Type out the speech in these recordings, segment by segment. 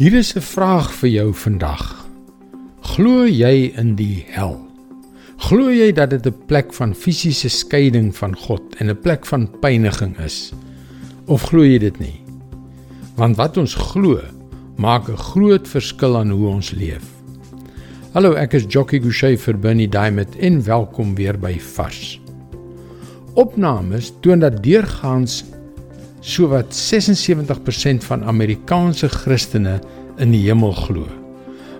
Hier is 'n vraag vir jou vandag. Glo jy in die hel? Glo jy dat dit 'n plek van fisiese skeiding van God en 'n plek van pyniging is? Of glo jy dit nie? Want wat ons glo, maak 'n groot verskil aan hoe ons leef. Hallo, ek is Jockey Gouchee vir Bernie Diamond en welkom weer by Vars. Opnames toon dat deurgaans sowat 76% van Amerikaanse Christene in die hemel glo.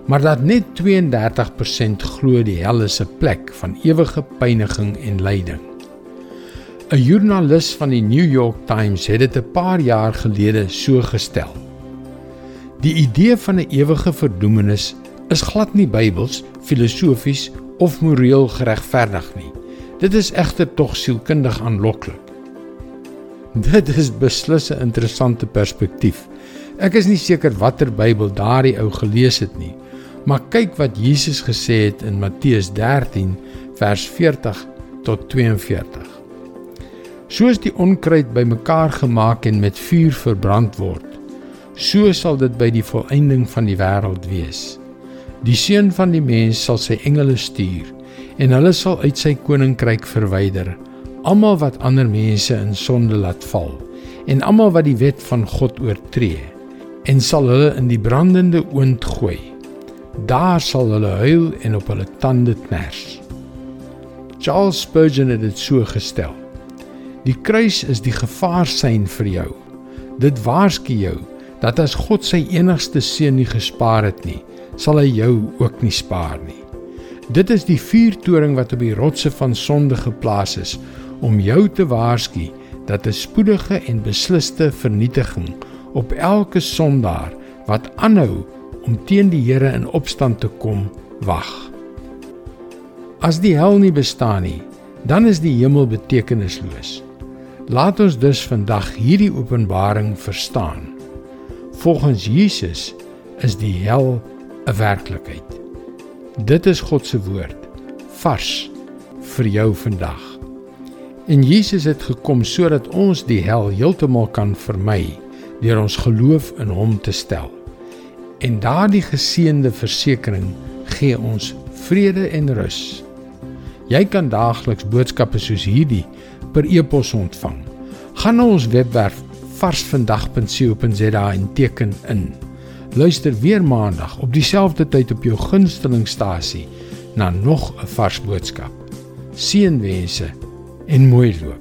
Maar dat net 32% glo die hel is 'n plek van ewige pyniging en lyding. 'n Joernalis van die New York Times het dit 'n paar jaar gelede so gestel. Die idee van 'n ewige verdoemenis is glad nie Bybels, filosofies of moreel geregverdig nie. Dit is egter tog sielkundig aanloklik. Dit is beslis 'n interessante perspektief. Ek is nie seker watter Bybel daardie ou gelees het nie, maar kyk wat Jesus gesê het in Matteus 13 vers 40 tot 42. Soos die onkruid bymekaar gemaak en met vuur verbrand word, so sal dit by die volëinding van die wêreld wees. Die seun van die mens sal sy engele stuur en hulle sal uit sy koninkryk verwyder almal wat ander mense in sonde laat val en almal wat die wet van God oortree en sal hulle in die brandende oond gooi. Daar sal hulle huil en op hulle tande kners. Charles Spurgeon het dit so gestel. Die kruis is die gevaarsein vir jou. Dit waarsku jou dat as God sy enigste seun nie gespaar het nie sal hy jou ook nie spaar nie. Dit is die vuurtoring wat op die rotse van sonde geplaas is om jou te waarsku dat 'n spoedige en besliste vernietiging op elke sondaar wat aanhou om teen die Here in opstand te kom wag. As die hel nie bestaan nie, dan is die hemel betekenisloos. Laat ons dus vandag hierdie openbaring verstaan. Volgens Jesus is die hel 'n werklikheid. Dit is God se woord vars vir jou vandag. En Jesus het gekom sodat ons die hel heeltemal kan vermy deur ons geloof in hom te stel. En daardie geseënde versekering gee ons vrede en rus. Jy kan daagliks boodskappe soos hierdie per e-pos ontvang. Gaan na ons webwerf varsvandag.co.za en teken in. Luister weer maandag op dieselfde tyd op jou gunstelingstasie na nog 'n vars boodskap. Seënwense en Moelva.